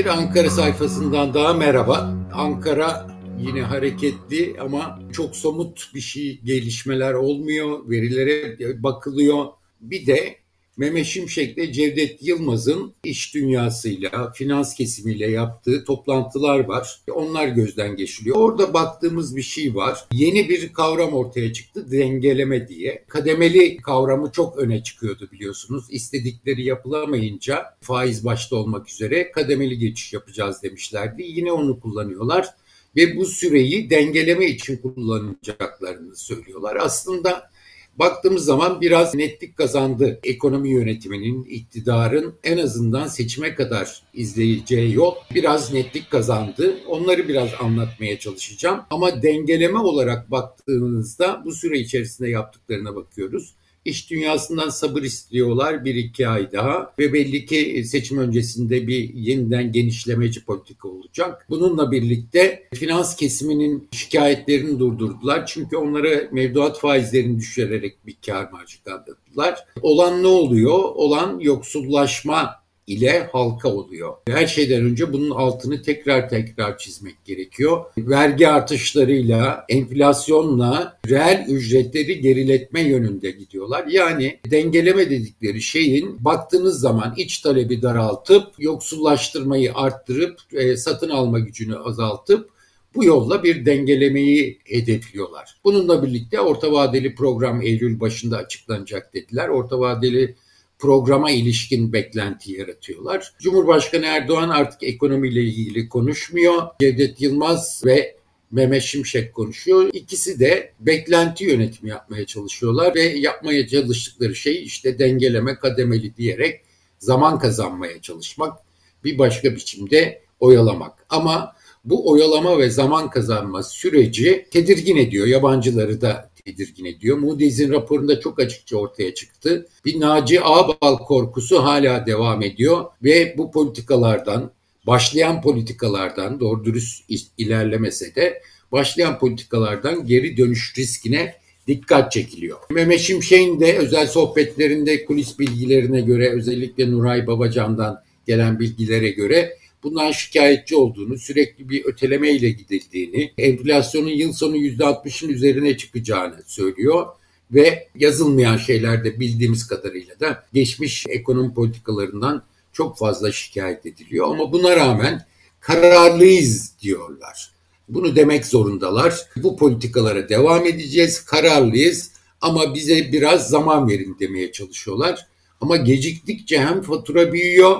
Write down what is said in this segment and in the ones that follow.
Bir Ankara sayfasından daha merhaba. Ankara yine hareketli ama çok somut bir şey gelişmeler olmuyor. Verilere bakılıyor. Bir de Mehmet Şimşek'le Cevdet Yılmaz'ın iş dünyasıyla, finans kesimiyle yaptığı toplantılar var. Onlar gözden geçiliyor. Orada baktığımız bir şey var. Yeni bir kavram ortaya çıktı, dengeleme diye. Kademeli kavramı çok öne çıkıyordu biliyorsunuz. İstedikleri yapılamayınca faiz başta olmak üzere kademeli geçiş yapacağız demişlerdi. Yine onu kullanıyorlar ve bu süreyi dengeleme için kullanacaklarını söylüyorlar. Aslında Baktığımız zaman biraz netlik kazandı ekonomi yönetiminin, iktidarın en azından seçime kadar izleyeceği yol biraz netlik kazandı. Onları biraz anlatmaya çalışacağım. Ama dengeleme olarak baktığınızda bu süre içerisinde yaptıklarına bakıyoruz. İş dünyasından sabır istiyorlar bir iki ay daha ve belli ki seçim öncesinde bir yeniden genişlemeci politika olacak. Bununla birlikte finans kesiminin şikayetlerini durdurdular. Çünkü onlara mevduat faizlerini düşürerek bir kar marjı kaldırdılar. Olan ne oluyor? Olan yoksullaşma ile halka oluyor. Her şeyden önce bunun altını tekrar tekrar çizmek gerekiyor. Vergi artışlarıyla, enflasyonla reel ücretleri geriletme yönünde gidiyorlar. Yani dengeleme dedikleri şeyin baktığınız zaman iç talebi daraltıp, yoksullaştırmayı arttırıp, e, satın alma gücünü azaltıp bu yolla bir dengelemeyi hedefliyorlar. Bununla birlikte orta vadeli program Eylül başında açıklanacak dediler. Orta vadeli programa ilişkin beklenti yaratıyorlar. Cumhurbaşkanı Erdoğan artık ekonomiyle ilgili konuşmuyor. Cevdet Yılmaz ve Mehmet Şimşek konuşuyor. İkisi de beklenti yönetimi yapmaya çalışıyorlar ve yapmaya çalıştıkları şey işte dengeleme kademeli diyerek zaman kazanmaya çalışmak, bir başka biçimde oyalamak. Ama bu oyalama ve zaman kazanma süreci tedirgin ediyor. Yabancıları da tedirgin ediyor. Moody's'in raporunda çok açıkça ortaya çıktı. Bir Naci Ağbal korkusu hala devam ediyor ve bu politikalardan, başlayan politikalardan doğru dürüst ilerlemese de başlayan politikalardan geri dönüş riskine dikkat çekiliyor. Mehmet Şimşek'in de özel sohbetlerinde kulis bilgilerine göre özellikle Nuray Babacan'dan gelen bilgilere göre bundan şikayetçi olduğunu, sürekli bir öteleme ile gidildiğini, enflasyonun yıl sonu %60'ın üzerine çıkacağını söylüyor ve yazılmayan şeylerde bildiğimiz kadarıyla da geçmiş ekonomi politikalarından çok fazla şikayet ediliyor. Ama buna rağmen kararlıyız diyorlar. Bunu demek zorundalar. Bu politikalara devam edeceğiz, kararlıyız ama bize biraz zaman verin demeye çalışıyorlar. Ama geciktikçe hem fatura büyüyor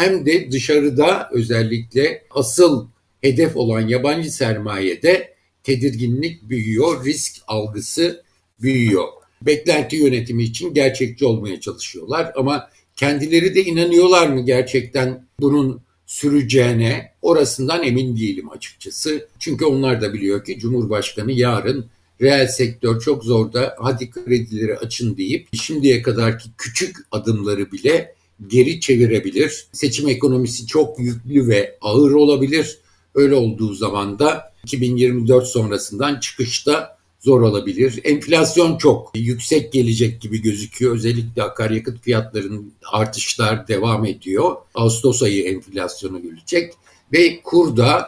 hem de dışarıda özellikle asıl hedef olan yabancı sermayede tedirginlik büyüyor, risk algısı büyüyor. Beklenti yönetimi için gerçekçi olmaya çalışıyorlar ama kendileri de inanıyorlar mı gerçekten bunun süreceğine orasından emin değilim açıkçası. Çünkü onlar da biliyor ki Cumhurbaşkanı yarın reel sektör çok zorda hadi kredileri açın deyip şimdiye kadarki küçük adımları bile geri çevirebilir. Seçim ekonomisi çok yüklü ve ağır olabilir. Öyle olduğu zaman da 2024 sonrasından çıkışta zor olabilir. Enflasyon çok yüksek gelecek gibi gözüküyor. Özellikle akaryakıt fiyatlarının artışlar devam ediyor. Ağustos ayı enflasyonu gelecek ve kurda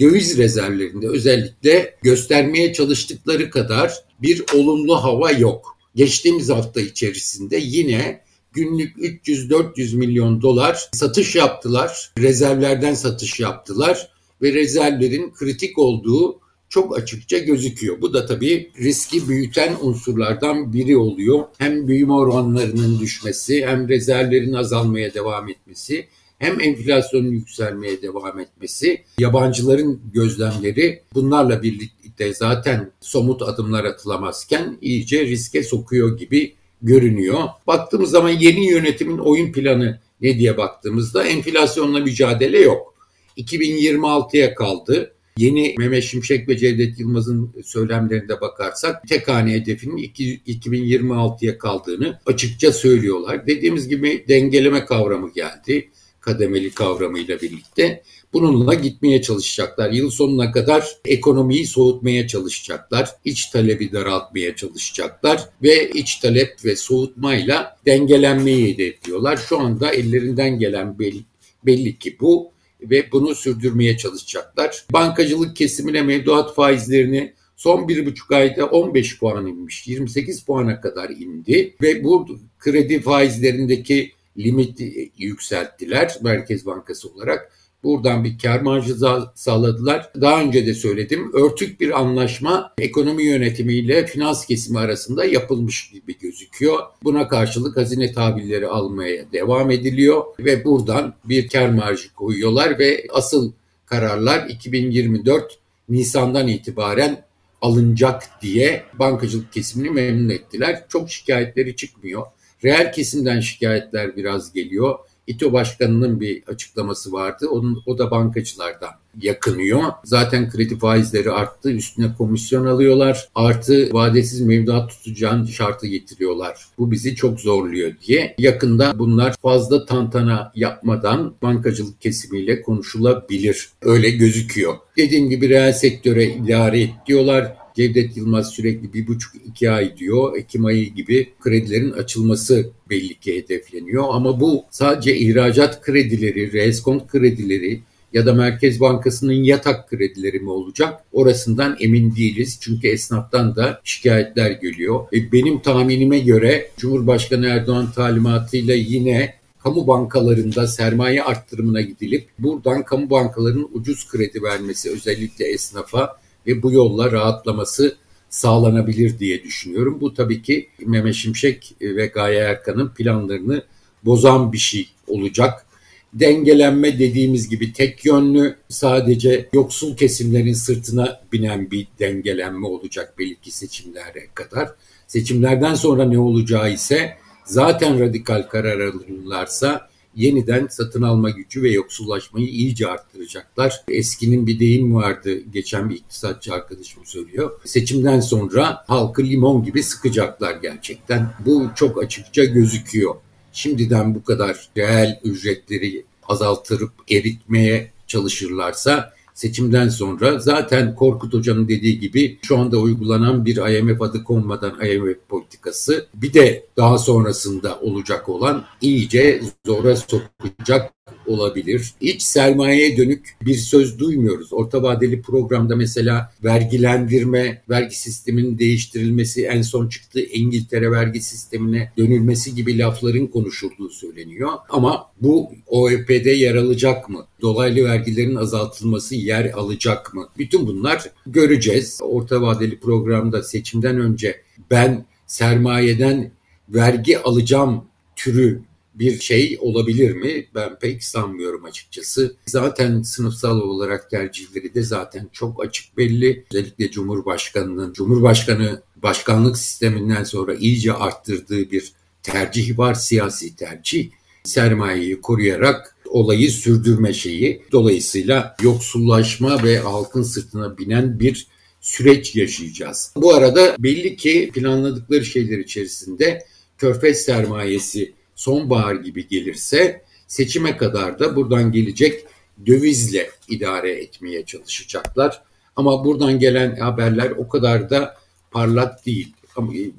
döviz rezervlerinde özellikle göstermeye çalıştıkları kadar bir olumlu hava yok. Geçtiğimiz hafta içerisinde yine günlük 300-400 milyon dolar satış yaptılar. Rezervlerden satış yaptılar ve rezervlerin kritik olduğu çok açıkça gözüküyor. Bu da tabii riski büyüten unsurlardan biri oluyor. Hem büyüme oranlarının düşmesi hem rezervlerin azalmaya devam etmesi hem enflasyonun yükselmeye devam etmesi, yabancıların gözlemleri bunlarla birlikte zaten somut adımlar atılamazken iyice riske sokuyor gibi görünüyor. Baktığımız zaman yeni yönetimin oyun planı ne diye baktığımızda enflasyonla mücadele yok. 2026'ya kaldı. Yeni Mehmet Şimşek ve Cevdet Yılmaz'ın söylemlerinde bakarsak tek hane hedefinin 2026'ya kaldığını açıkça söylüyorlar. Dediğimiz gibi dengeleme kavramı geldi kademeli kavramıyla birlikte. Bununla gitmeye çalışacaklar. Yıl sonuna kadar ekonomiyi soğutmaya çalışacaklar. İç talebi daraltmaya çalışacaklar ve iç talep ve soğutmayla dengelenmeyi hedefliyorlar. Şu anda ellerinden gelen belli, belli ki bu ve bunu sürdürmeye çalışacaklar. Bankacılık kesimine mevduat faizlerini son bir buçuk ayda 15 puan inmiş, 28 puana kadar indi ve bu kredi faizlerindeki limiti yükselttiler Merkez Bankası olarak. Buradan bir kar marjı sağladılar. Daha önce de söyledim. Örtük bir anlaşma ekonomi yönetimiyle finans kesimi arasında yapılmış gibi gözüküyor. Buna karşılık hazine tahvilleri almaya devam ediliyor ve buradan bir kar marjı koyuyorlar ve asıl kararlar 2024 Nisan'dan itibaren alınacak diye bankacılık kesimini memnun ettiler. Çok şikayetleri çıkmıyor. Reel kesimden şikayetler biraz geliyor. İTO Başkanı'nın bir açıklaması vardı. Onun, o da bankacılardan yakınıyor. Zaten kredi faizleri arttı. Üstüne komisyon alıyorlar. Artı vadesiz mevduat tutacağın şartı getiriyorlar. Bu bizi çok zorluyor diye. Yakında bunlar fazla tantana yapmadan bankacılık kesimiyle konuşulabilir. Öyle gözüküyor. Dediğim gibi reel sektöre idare et diyorlar. Cevdet Yılmaz sürekli bir buçuk iki ay diyor. Ekim ayı gibi kredilerin açılması belli ki hedefleniyor. Ama bu sadece ihracat kredileri, reskont kredileri ya da Merkez Bankası'nın yatak kredileri mi olacak? Orasından emin değiliz. Çünkü esnaftan da şikayetler geliyor. E benim tahminime göre Cumhurbaşkanı Erdoğan talimatıyla yine kamu bankalarında sermaye arttırımına gidilip buradan kamu bankalarının ucuz kredi vermesi özellikle esnafa ve bu yolla rahatlaması sağlanabilir diye düşünüyorum. Bu tabii ki Mehmet Şimşek ve Gaye Erkan'ın planlarını bozan bir şey olacak. Dengelenme dediğimiz gibi tek yönlü sadece yoksul kesimlerin sırtına binen bir dengelenme olacak belki seçimlere kadar. Seçimlerden sonra ne olacağı ise zaten radikal karar alırlarsa yeniden satın alma gücü ve yoksullaşmayı iyice arttıracaklar. Eskinin bir deyim vardı, geçen bir iktisatçı arkadaşım söylüyor. Seçimden sonra halkı limon gibi sıkacaklar gerçekten. Bu çok açıkça gözüküyor. Şimdiden bu kadar reel ücretleri azaltırıp eritmeye çalışırlarsa seçimden sonra. Zaten Korkut Hoca'nın dediği gibi şu anda uygulanan bir IMF adı konmadan IMF politikası bir de daha sonrasında olacak olan iyice zora sokacak olabilir. İç sermayeye dönük bir söz duymuyoruz. Orta vadeli programda mesela vergilendirme, vergi sisteminin değiştirilmesi, en son çıktığı İngiltere vergi sistemine dönülmesi gibi lafların konuşulduğu söyleniyor. Ama bu OEP'de yer alacak mı? Dolaylı vergilerin azaltılması yer alacak mı? Bütün bunlar göreceğiz. Orta vadeli programda seçimden önce ben sermayeden vergi alacağım türü bir şey olabilir mi? Ben pek sanmıyorum açıkçası. Zaten sınıfsal olarak tercihleri de zaten çok açık belli. Özellikle Cumhurbaşkanı'nın, Cumhurbaşkanı başkanlık sisteminden sonra iyice arttırdığı bir tercih var, siyasi tercih. Sermayeyi koruyarak olayı sürdürme şeyi. Dolayısıyla yoksullaşma ve halkın sırtına binen bir süreç yaşayacağız. Bu arada belli ki planladıkları şeyler içerisinde körfez sermayesi sonbahar gibi gelirse seçime kadar da buradan gelecek dövizle idare etmeye çalışacaklar. Ama buradan gelen haberler o kadar da parlak değil.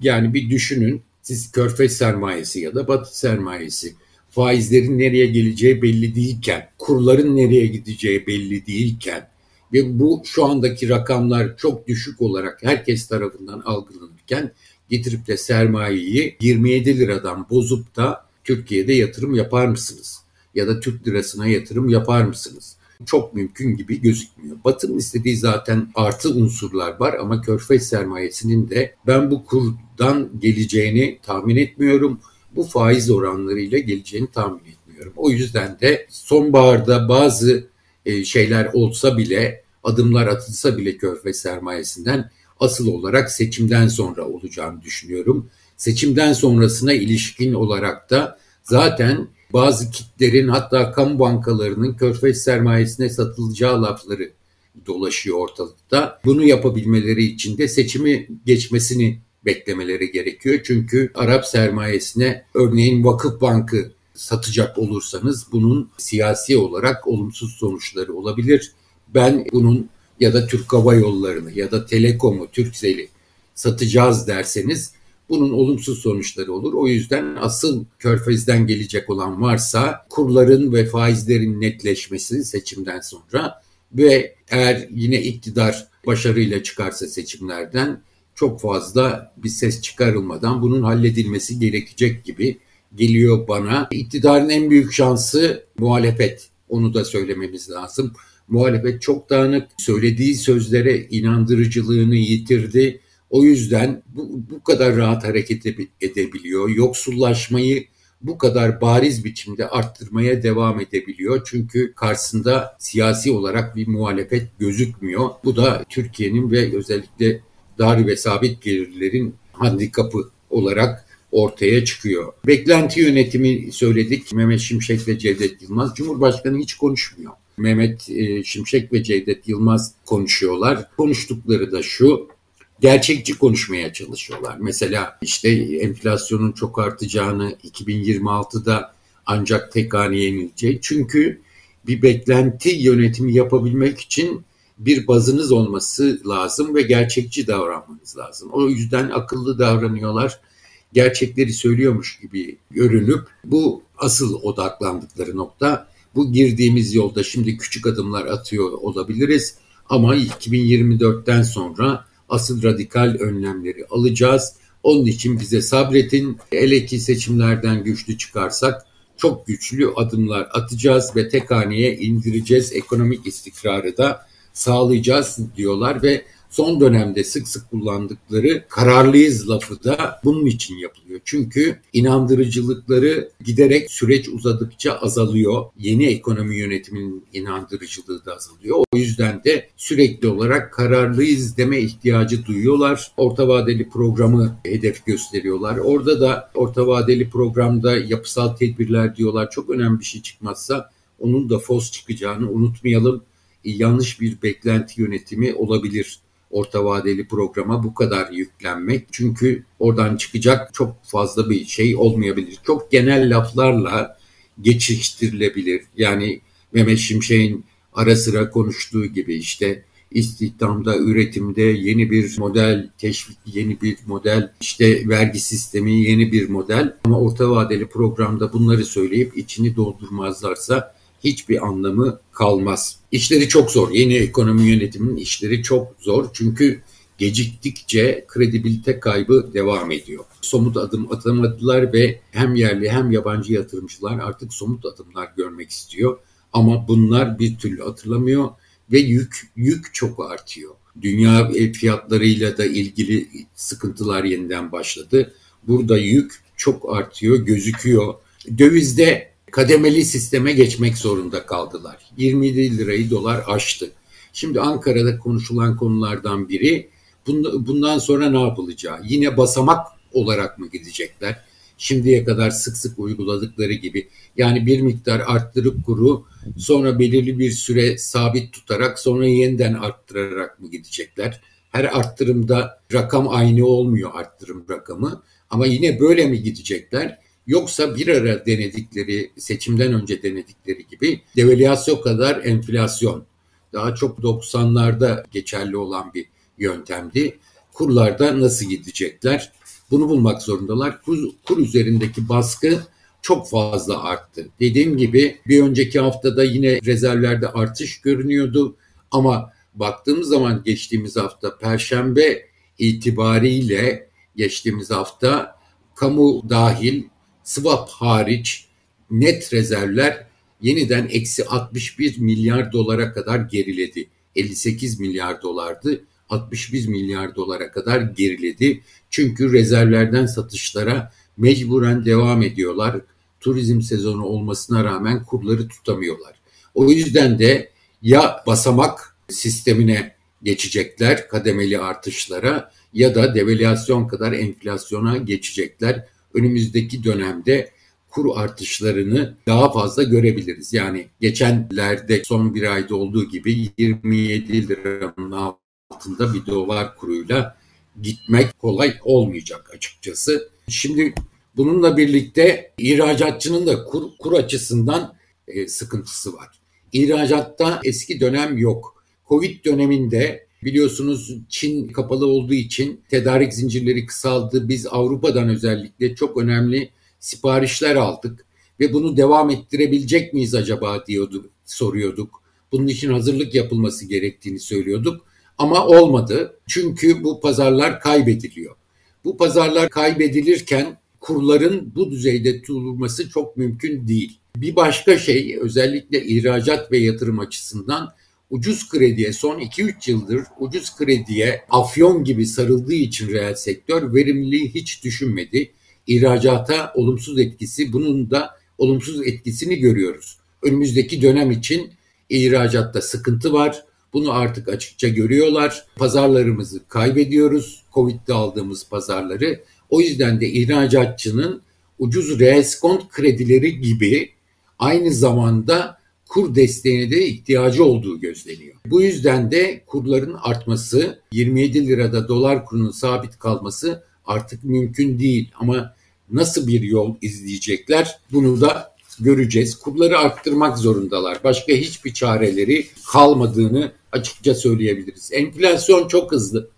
Yani bir düşünün siz körfez sermayesi ya da batı sermayesi faizlerin nereye geleceği belli değilken, kurların nereye gideceği belli değilken ve bu şu andaki rakamlar çok düşük olarak herkes tarafından algılanırken getirip de sermayeyi 27 liradan bozup da Türkiye'de yatırım yapar mısınız? Ya da Türk lirasına yatırım yapar mısınız? Çok mümkün gibi gözükmüyor. Batı'nın istediği zaten artı unsurlar var ama körfez sermayesinin de ben bu kurdan geleceğini tahmin etmiyorum. Bu faiz oranlarıyla geleceğini tahmin etmiyorum. O yüzden de sonbaharda bazı e, şeyler olsa bile adımlar atılsa bile körfez sermayesinden asıl olarak seçimden sonra olacağını düşünüyorum seçimden sonrasına ilişkin olarak da zaten bazı kitlerin hatta kamu bankalarının körfez sermayesine satılacağı lafları dolaşıyor ortalıkta. Bunu yapabilmeleri için de seçimi geçmesini beklemeleri gerekiyor. Çünkü Arap sermayesine örneğin Vakıf Bankı satacak olursanız bunun siyasi olarak olumsuz sonuçları olabilir. Ben bunun ya da Türk Hava Yolları'nı ya da Telekom'u, Türkcell'i satacağız derseniz bunun olumsuz sonuçları olur. O yüzden asıl körfezden gelecek olan varsa kurların ve faizlerin netleşmesi seçimden sonra ve eğer yine iktidar başarıyla çıkarsa seçimlerden çok fazla bir ses çıkarılmadan bunun halledilmesi gerekecek gibi geliyor bana. İktidarın en büyük şansı muhalefet. Onu da söylememiz lazım. Muhalefet çok dağınık, söylediği sözlere inandırıcılığını yitirdi. O yüzden bu, bu kadar rahat hareket edebiliyor. Yoksullaşmayı bu kadar bariz biçimde arttırmaya devam edebiliyor. Çünkü karşısında siyasi olarak bir muhalefet gözükmüyor. Bu da Türkiye'nin ve özellikle dar ve sabit gelirlerin handikapı olarak ortaya çıkıyor. Beklenti yönetimi söyledik. Mehmet Şimşek ve Cevdet Yılmaz. Cumhurbaşkanı hiç konuşmuyor. Mehmet e, Şimşek ve Cevdet Yılmaz konuşuyorlar. Konuştukları da şu gerçekçi konuşmaya çalışıyorlar. Mesela işte enflasyonun çok artacağını 2026'da ancak tek haneye inilecek. Çünkü bir beklenti yönetimi yapabilmek için bir bazınız olması lazım ve gerçekçi davranmanız lazım. O yüzden akıllı davranıyorlar. Gerçekleri söylüyormuş gibi görünüp bu asıl odaklandıkları nokta. Bu girdiğimiz yolda şimdi küçük adımlar atıyor olabiliriz ama 2024'ten sonra asıl radikal önlemleri alacağız. Onun için bize sabretin. Hele ki seçimlerden güçlü çıkarsak çok güçlü adımlar atacağız ve tek haneye indireceğiz. Ekonomik istikrarı da sağlayacağız diyorlar ve son dönemde sık sık kullandıkları kararlıyız lafı da bunun için yapılıyor. Çünkü inandırıcılıkları giderek süreç uzadıkça azalıyor. Yeni ekonomi yönetiminin inandırıcılığı da azalıyor. O yüzden de sürekli olarak kararlıyız deme ihtiyacı duyuyorlar. Orta vadeli programı hedef gösteriyorlar. Orada da orta vadeli programda yapısal tedbirler diyorlar. Çok önemli bir şey çıkmazsa onun da fos çıkacağını unutmayalım yanlış bir beklenti yönetimi olabilir orta vadeli programa bu kadar yüklenmek. Çünkü oradan çıkacak çok fazla bir şey olmayabilir. Çok genel laflarla geçiştirilebilir. Yani Mehmet Şimşek'in ara sıra konuştuğu gibi işte istihdamda, üretimde yeni bir model, teşvik yeni bir model, işte vergi sistemi yeni bir model. Ama orta vadeli programda bunları söyleyip içini doldurmazlarsa hiçbir anlamı kalmaz. İşleri çok zor. Yeni ekonomi yönetiminin işleri çok zor. Çünkü geciktikçe kredibilite kaybı devam ediyor. Somut adım atamadılar ve hem yerli hem yabancı yatırımcılar artık somut adımlar görmek istiyor. Ama bunlar bir türlü hatırlamıyor ve yük yük çok artıyor. Dünya fiyatlarıyla da ilgili sıkıntılar yeniden başladı. Burada yük çok artıyor, gözüküyor. Dövizde kademeli sisteme geçmek zorunda kaldılar. 27 lirayı dolar aştı. Şimdi Ankara'da konuşulan konulardan biri bundan sonra ne yapılacağı. Yine basamak olarak mı gidecekler? Şimdiye kadar sık sık uyguladıkları gibi. Yani bir miktar arttırıp kuru sonra belirli bir süre sabit tutarak sonra yeniden arttırarak mı gidecekler? Her arttırımda rakam aynı olmuyor arttırım rakamı ama yine böyle mi gidecekler? Yoksa bir ara denedikleri, seçimden önce denedikleri gibi devalüasyon kadar enflasyon. Daha çok 90'larda geçerli olan bir yöntemdi. Kurlarda nasıl gidecekler? Bunu bulmak zorundalar. Kur, kur üzerindeki baskı çok fazla arttı. Dediğim gibi bir önceki haftada yine rezervlerde artış görünüyordu ama baktığımız zaman geçtiğimiz hafta perşembe itibariyle geçtiğimiz hafta kamu dahil swap hariç net rezervler yeniden eksi 61 milyar dolara kadar geriledi. 58 milyar dolardı. 61 milyar dolara kadar geriledi. Çünkü rezervlerden satışlara mecburen devam ediyorlar. Turizm sezonu olmasına rağmen kurları tutamıyorlar. O yüzden de ya basamak sistemine geçecekler kademeli artışlara ya da devalüasyon kadar enflasyona geçecekler önümüzdeki dönemde kur artışlarını daha fazla görebiliriz. Yani geçenlerde son bir ayda olduğu gibi 27 liranın altında bir dolar kuruyla gitmek kolay olmayacak açıkçası. Şimdi bununla birlikte ihracatçının da kur, kur açısından e, sıkıntısı var. İhracatta eski dönem yok. Covid döneminde Biliyorsunuz Çin kapalı olduğu için tedarik zincirleri kısaldı. Biz Avrupa'dan özellikle çok önemli siparişler aldık ve bunu devam ettirebilecek miyiz acaba diyordu, soruyorduk. Bunun için hazırlık yapılması gerektiğini söylüyorduk ama olmadı. Çünkü bu pazarlar kaybediliyor. Bu pazarlar kaybedilirken kurların bu düzeyde tutulması çok mümkün değil. Bir başka şey özellikle ihracat ve yatırım açısından ucuz krediye son 2-3 yıldır ucuz krediye afyon gibi sarıldığı için reel sektör verimliliği hiç düşünmedi. İhracata olumsuz etkisi bunun da olumsuz etkisini görüyoruz. Önümüzdeki dönem için ihracatta sıkıntı var. Bunu artık açıkça görüyorlar. Pazarlarımızı kaybediyoruz. Covid'de aldığımız pazarları. O yüzden de ihracatçının ucuz reskont kredileri gibi aynı zamanda kur desteğine de ihtiyacı olduğu gözleniyor. Bu yüzden de kurların artması, 27 lirada dolar kurunun sabit kalması artık mümkün değil. Ama nasıl bir yol izleyecekler bunu da göreceğiz. Kurları arttırmak zorundalar. Başka hiçbir çareleri kalmadığını açıkça söyleyebiliriz. Enflasyon çok hızlı.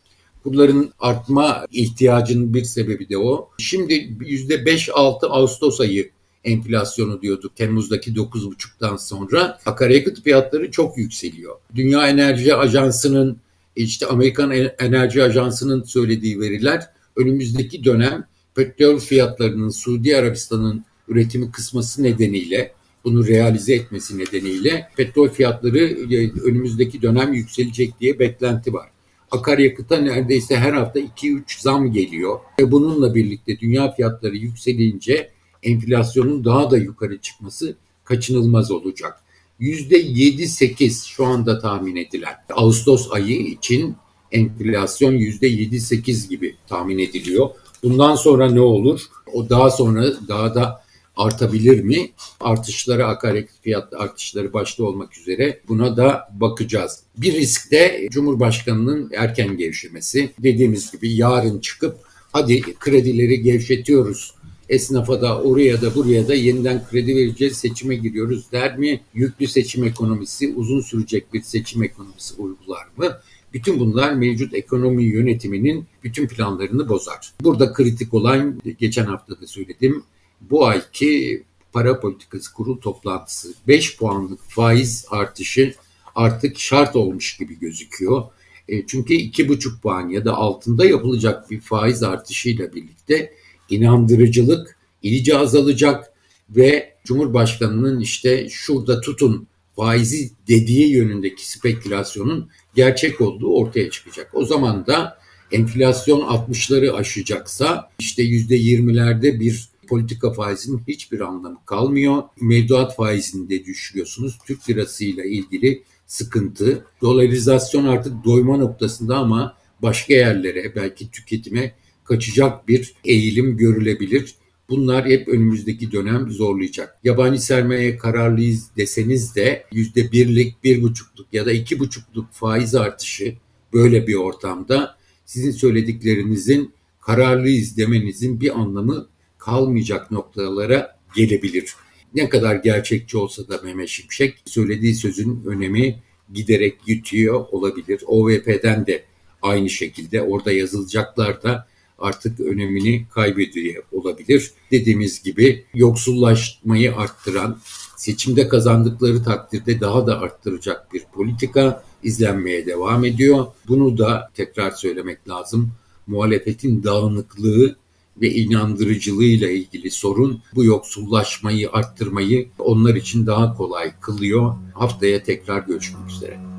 Kurların artma ihtiyacının bir sebebi de o. Şimdi %5-6 Ağustos ayı enflasyonu diyorduk Temmuz'daki 9,5'tan sonra akaryakıt fiyatları çok yükseliyor. Dünya Enerji Ajansı'nın işte Amerikan Enerji Ajansı'nın söylediği veriler önümüzdeki dönem petrol fiyatlarının Suudi Arabistan'ın üretimi kısması nedeniyle bunu realize etmesi nedeniyle petrol fiyatları e, önümüzdeki dönem yükselecek diye beklenti var. Akaryakıta neredeyse her hafta 2-3 zam geliyor. Ve bununla birlikte dünya fiyatları yükselince enflasyonun daha da yukarı çıkması kaçınılmaz olacak. %7-8 şu anda tahmin edilen. Ağustos ayı için enflasyon %7-8 gibi tahmin ediliyor. Bundan sonra ne olur? O daha sonra daha da artabilir mi? Artışları, akaryakıt fiyat artışları başta olmak üzere buna da bakacağız. Bir risk de Cumhurbaşkanı'nın erken gevşemesi. Dediğimiz gibi yarın çıkıp hadi kredileri gevşetiyoruz esnafa da oraya da buraya da yeniden kredi vereceğiz, seçime giriyoruz der mi? Yüklü seçim ekonomisi, uzun sürecek bir seçim ekonomisi uygular mı? Bütün bunlar mevcut ekonomi yönetiminin bütün planlarını bozar. Burada kritik olan geçen hafta da söyledim bu ayki para politikası kurul toplantısı 5 puanlık faiz artışı artık şart olmuş gibi gözüküyor. E, çünkü 2,5 puan ya da altında yapılacak bir faiz artışıyla birlikte inandırıcılık iyice azalacak ve Cumhurbaşkanı'nın işte şurada tutun faizi dediği yönündeki spekülasyonun gerçek olduğu ortaya çıkacak. O zaman da enflasyon 60'ları aşacaksa işte %20'lerde bir politika faizinin hiçbir anlamı kalmıyor. Mevduat faizini de düşürüyorsunuz. Türk lirasıyla ilgili sıkıntı. Dolarizasyon artık doyma noktasında ama başka yerlere belki tüketime kaçacak bir eğilim görülebilir. Bunlar hep önümüzdeki dönem zorlayacak. Yabancı sermaye kararlıyız deseniz de yüzde birlik, bir buçukluk ya da iki buçukluk faiz artışı böyle bir ortamda sizin söylediklerinizin kararlıyız demenizin bir anlamı kalmayacak noktalara gelebilir. Ne kadar gerçekçi olsa da Mehmet Şimşek söylediği sözün önemi giderek yutuyor olabilir. OVP'den de aynı şekilde orada yazılacaklar da artık önemini kaybediyor olabilir. Dediğimiz gibi yoksullaşmayı arttıran, seçimde kazandıkları takdirde daha da arttıracak bir politika izlenmeye devam ediyor. Bunu da tekrar söylemek lazım. Muhalefetin dağınıklığı ve inandırıcılığıyla ilgili sorun bu yoksullaşmayı arttırmayı onlar için daha kolay kılıyor. Haftaya tekrar görüşmek üzere.